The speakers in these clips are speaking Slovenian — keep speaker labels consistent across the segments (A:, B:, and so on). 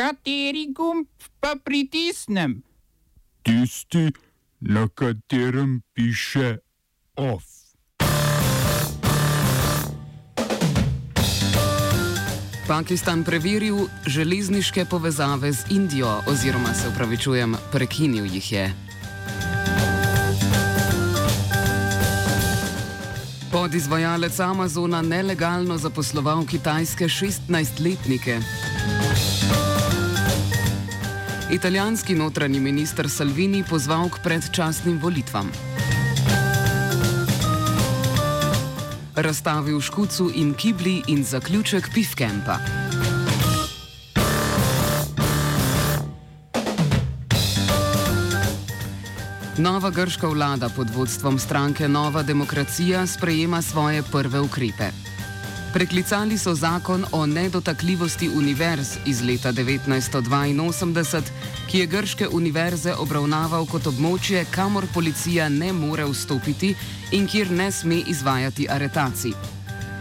A: Kateri gumb pa pritisnem?
B: Tisti, na katerem piše OF.
C: Pakistan preveril železniške povezave z Indijo, oziroma se upravičujem, prekinil jih je. Podizvajalec Amazona nelegalno zaposloval kitajske 16-letnike. Italijanski notranji minister Salvini pozval k predčasnim volitvam. Razstavil škucu in kibli in zaključek pivkempa. Nova grška vlada pod vodstvom stranke Nova demokracija sprejema svoje prve ukrepe. Preklicali so zakon o nedotakljivosti univerz iz leta 1982, ki je grške univerze obravnaval kot območje, kamor policija ne more vstopiti in kjer ne sme izvajati aretacij.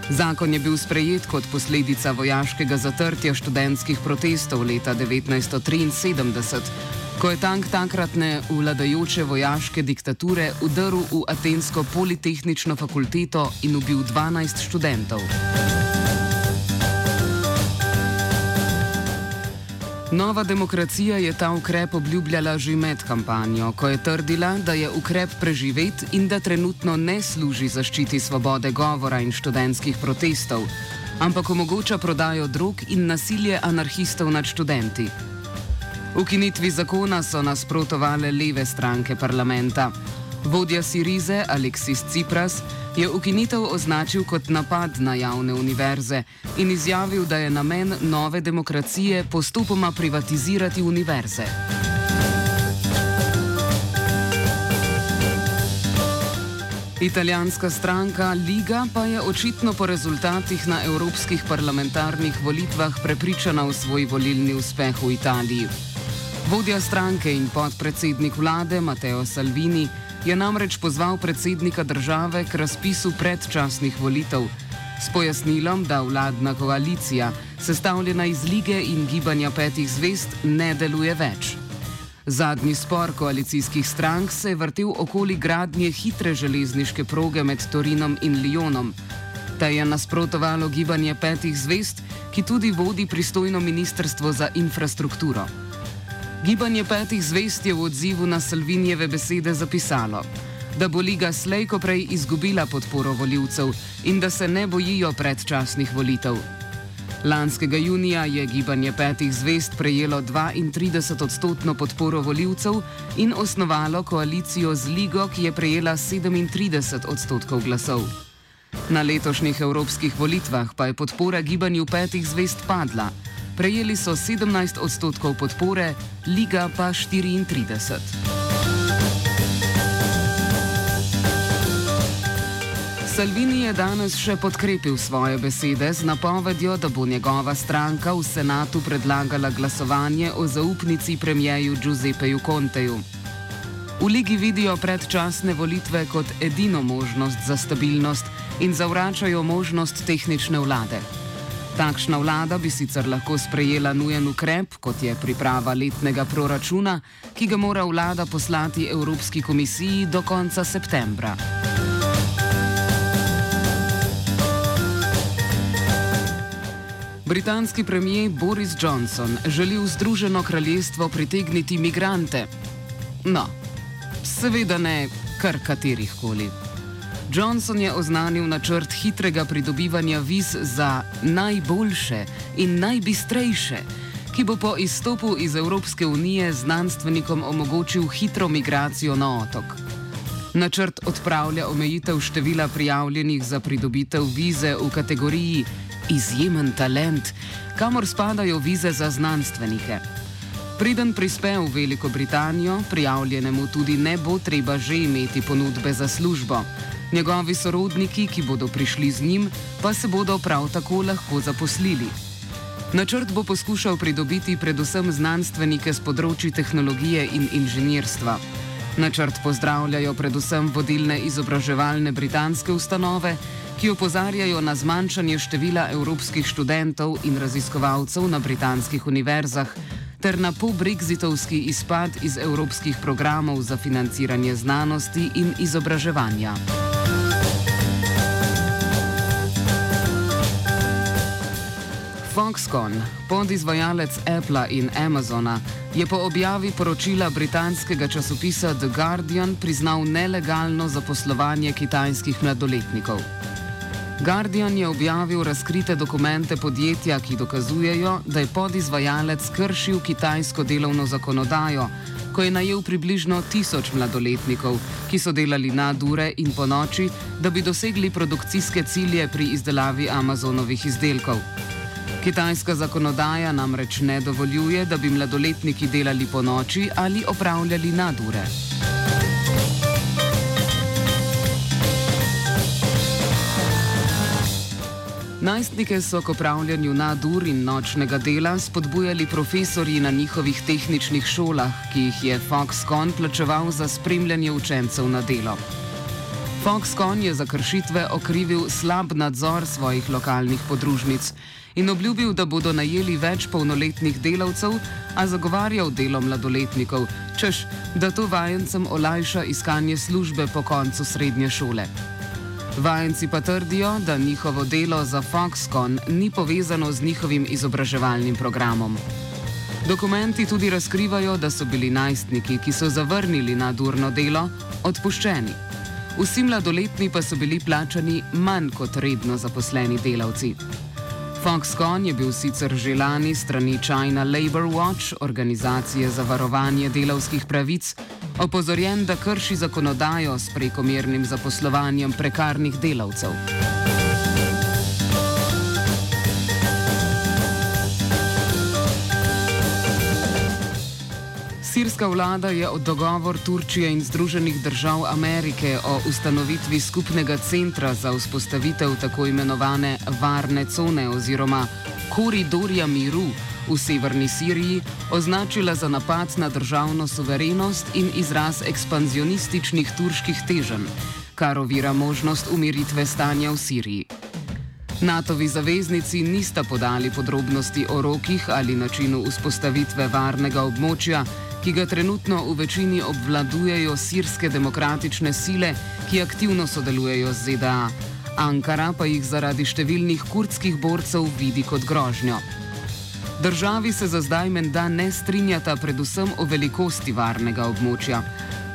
C: Zakon je bil sprejet kot posledica vojaškega zatrtja študentskih protestov leta 1973, ko je tank takratne vladajoče vojaške diktature udrl v Atensko politehnično fakulteto in ubil 12 študentov. Nova demokracija je ta ukrep obljubljala že med kampanjo, ko je trdila, da je ukrep preživet in da trenutno ne služi zaščiti svobode govora in študentskih protestov, ampak omogoča prodajo drog in nasilje anarhistov nad študenti. Ukinitvi zakona so nasprotovale leve stranke parlamenta. Vodja Sirize Aleksis Cipras je ukinitev označil kot napad na javne univerze in izjavil, da je namen nove demokracije postopoma privatizirati univerze. Italijanska stranka Liga pa je očitno po rezultatih na evropskih parlamentarnih volitvah prepričana v svoj volilni uspeh v Italiji. Vodja stranke in podpredsednik vlade Matteo Salvini je namreč pozval predsednika države k razpisu predčasnih volitev s pojasnilom, da vladna koalicija, sestavljena iz lige in gibanja petih zvest, ne deluje več. Zadnji spor koalicijskih strank se je vrtel okoli gradnje hitre železniške proge med Torinom in Lyonom. Ta je nasprotovalo gibanje petih zvest, ki tudi vodi pristojno ministrstvo za infrastrukturo. Gibanje petih zvest je v odzivu na Salvinjeve besede zapisalo, da bo Liga slejko prej izgubila podporo voljivcev in da se ne bojijo predčasnih volitev. Lanskega junija je gibanje petih zvest prejelo 32 odstotno podporo voljivcev in osnovalo koalicijo z Ligo, ki je prejela 37 odstotkov glasov. Na letošnjih evropskih volitvah pa je podpora gibanju petih zvest padla. Prejeli so 17 odstotkov podpore, Liga pa 34. Salvini je danes še podkrepil svoje besede z napovedjo, da bo njegova stranka v senatu predlagala glasovanje o zaupnici premijeju Giuseppeju Conteju. V ligi vidijo predčasne volitve kot edino možnost za stabilnost in zavračajo možnost tehnične vlade. Takšna vlada bi sicer lahko sprejela nujen ukrep, kot je priprava letnega proračuna, ki ga mora vlada poslati Evropski komisiji do konca septembra. Britanski premijer Boris Johnson želi v Združeno kraljestvo pritegniti migrante. No, seveda ne kar katerih koli. Johnson je oznanil načrt hitrega pridobivanja viz za najboljše in najbistrejše, ki bo po izstopu iz Evropske unije znanstvenikom omogočil hitro migracijo na otok. Načrt odpravlja omejitev števila prijavljenih za pridobitev vize v kategoriji izjemen talent, kamor spadajo vize za znanstvenike. Preden prispe v Veliko Britanijo, prijavljenemu tudi ne bo treba že imeti ponudbe za službo. Njegovi sorodniki, ki bodo prišli z njim, pa se bodo prav tako lahko zaposlili. Načrt bo poskušal pridobiti predvsem znanstvenike z področji tehnologije in inženirstva. Načrt pozdravljajo predvsem vodilne izobraževalne britanske ustanove, ki opozarjajo na zmanjšanje števila evropskih študentov in raziskovalcev na britanskih univerzah ter na po-brexitovski izpad iz evropskih programov za financiranje znanosti in izobraževanja. Foxconn, podizvajalec Apple in Amazona, je po objavi poročila britanskega časopisa The Guardian priznal nelegalno zaposlovanje kitajskih mladoletnikov. Guardian je objavil razkrite dokumente podjetja, ki dokazujejo, da je podizvajalec kršil kitajsko delovno zakonodajo, ko je najel približno tisoč mladoletnikov, ki so delali nadure in po noči, da bi dosegli produkcijske cilje pri izdelavi Amazonovih izdelkov. Kitajska zakonodaja namreč ne dovoljuje, da bi mladoletniki delali po noči ali opravljali nadure. Najstnike so k opravljanju nadur in nočnega dela spodbujali profesori na njihovih tehničnih šolah, ki jih je Foxconn plačeval za spremljanje učencev na delo. Foxconn je za kršitve okrivil slab nadzor svojih lokalnih podružnic in obljubil, da bodo najeli več polnoletnih delavcev, a zagovarjal delo mladoletnikov, češ da to vajencem olajša iskanje službe po koncu srednje šole. Vajenci pa trdijo, da njihovo delo za Foxconn ni povezano z njihovim izobraževalnim programom. Dokumenti tudi razkrivajo, da so bili najstniki, ki so zavrnili nadurno delo, odpuščeni. Vsi mladoletni pa so bili plačani manj kot redno zaposleni delavci. Foxconn je bil sicer že lani strani China Labor Watch, organizacije za varovanje delavskih pravic, opozorjen, da krši zakonodajo s prekomernim zaposlovanjem prekarnih delavcev. Sirska vlada je od dogovor Turčije in Združenih držav Amerike o ustanovitvi skupnega centra za vzpostavitev tako imenovane varne cone oziroma koridorja miru v severni Siriji označila za napad na državno suverenost in izraz ekspanzionističnih turških teženj, kar ovira možnost umiritve stanja v Siriji. NATO-vi zaveznici nista podali podrobnosti o rokih ali načinu vzpostavitve varnega območja, ki ga trenutno v večini obvladujejo sirske demokratične sile, ki aktivno sodelujejo z ZDA. Ankara pa jih zaradi številnih kurdskih borcev vidi kot grožnjo. Državi se za zdaj menda ne strinjata predvsem o velikosti varnega območja.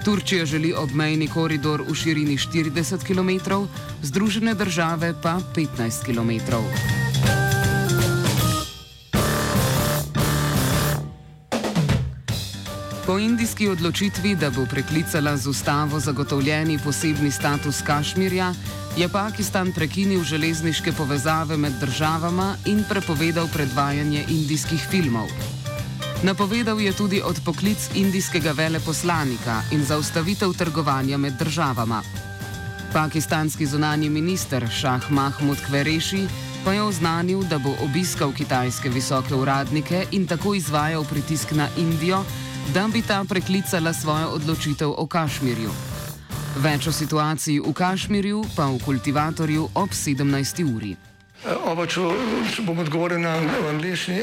C: Turčija želi obmejni koridor v širini 40 km, Združene države pa 15 km. Po indijski odločitvi, da bo preklicala z ustavo zagotovljeni posebni status Kašmirja, je Pakistan prekinil železniške povezave med državama in prepovedal predvajanje indijskih filmov. Napovedal je tudi odpoklic indijskega veleposlanika in zaustavitev trgovanja med državama. Pakistanski zunani minister Šah Mahmud Kvereši pa je oznanil, da bo obiskal kitajske visoke uradnike in tako izvajal pritisk na Indijo, da bi ta preklicala svojo odločitev o Kašmirju. Več o situaciji v Kašmirju pa v kultivatorju ob 17. uri.
D: Oba, če, če bom odgovoril na angliški.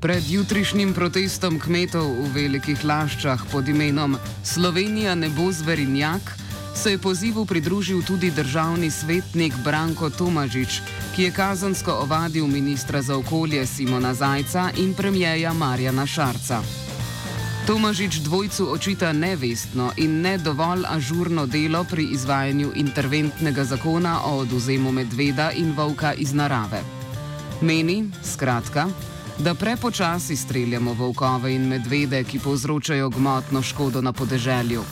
C: Pred jutrišnjim protestom kmetov v velikih laščah pod imenom Slovenija ne bo zverinjak se je pozivu pridružil tudi državni svetnik Branko Tomažič, ki je kazansko ovadil ministra za okolje Simona Zajca in premijeja Marjana Šarca. Tomažič dvojcu očita nevestno in ne dovolj ažurno delo pri izvajanju interventnega zakona o oduzemu medveda in volka iz narave. Meni, skratka, da prepočasi streljamo volkove in medvede, ki povzročajo gmotno škodo na podeželju.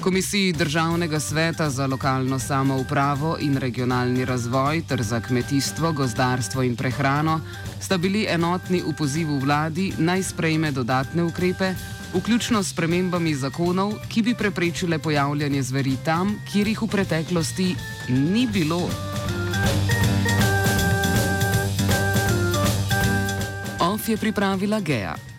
C: Komisiji Državnega sveta za lokalno samoupravo in regionalni razvoj ter za kmetijstvo, gozdarstvo in prehrano sta bili enotni v pozivu vladi naj sprejme dodatne ukrepe, vključno s premembami zakonov, ki bi preprečile pojavljanje zveri tam, kjer jih v preteklosti ni bilo. Je pripravila Geja.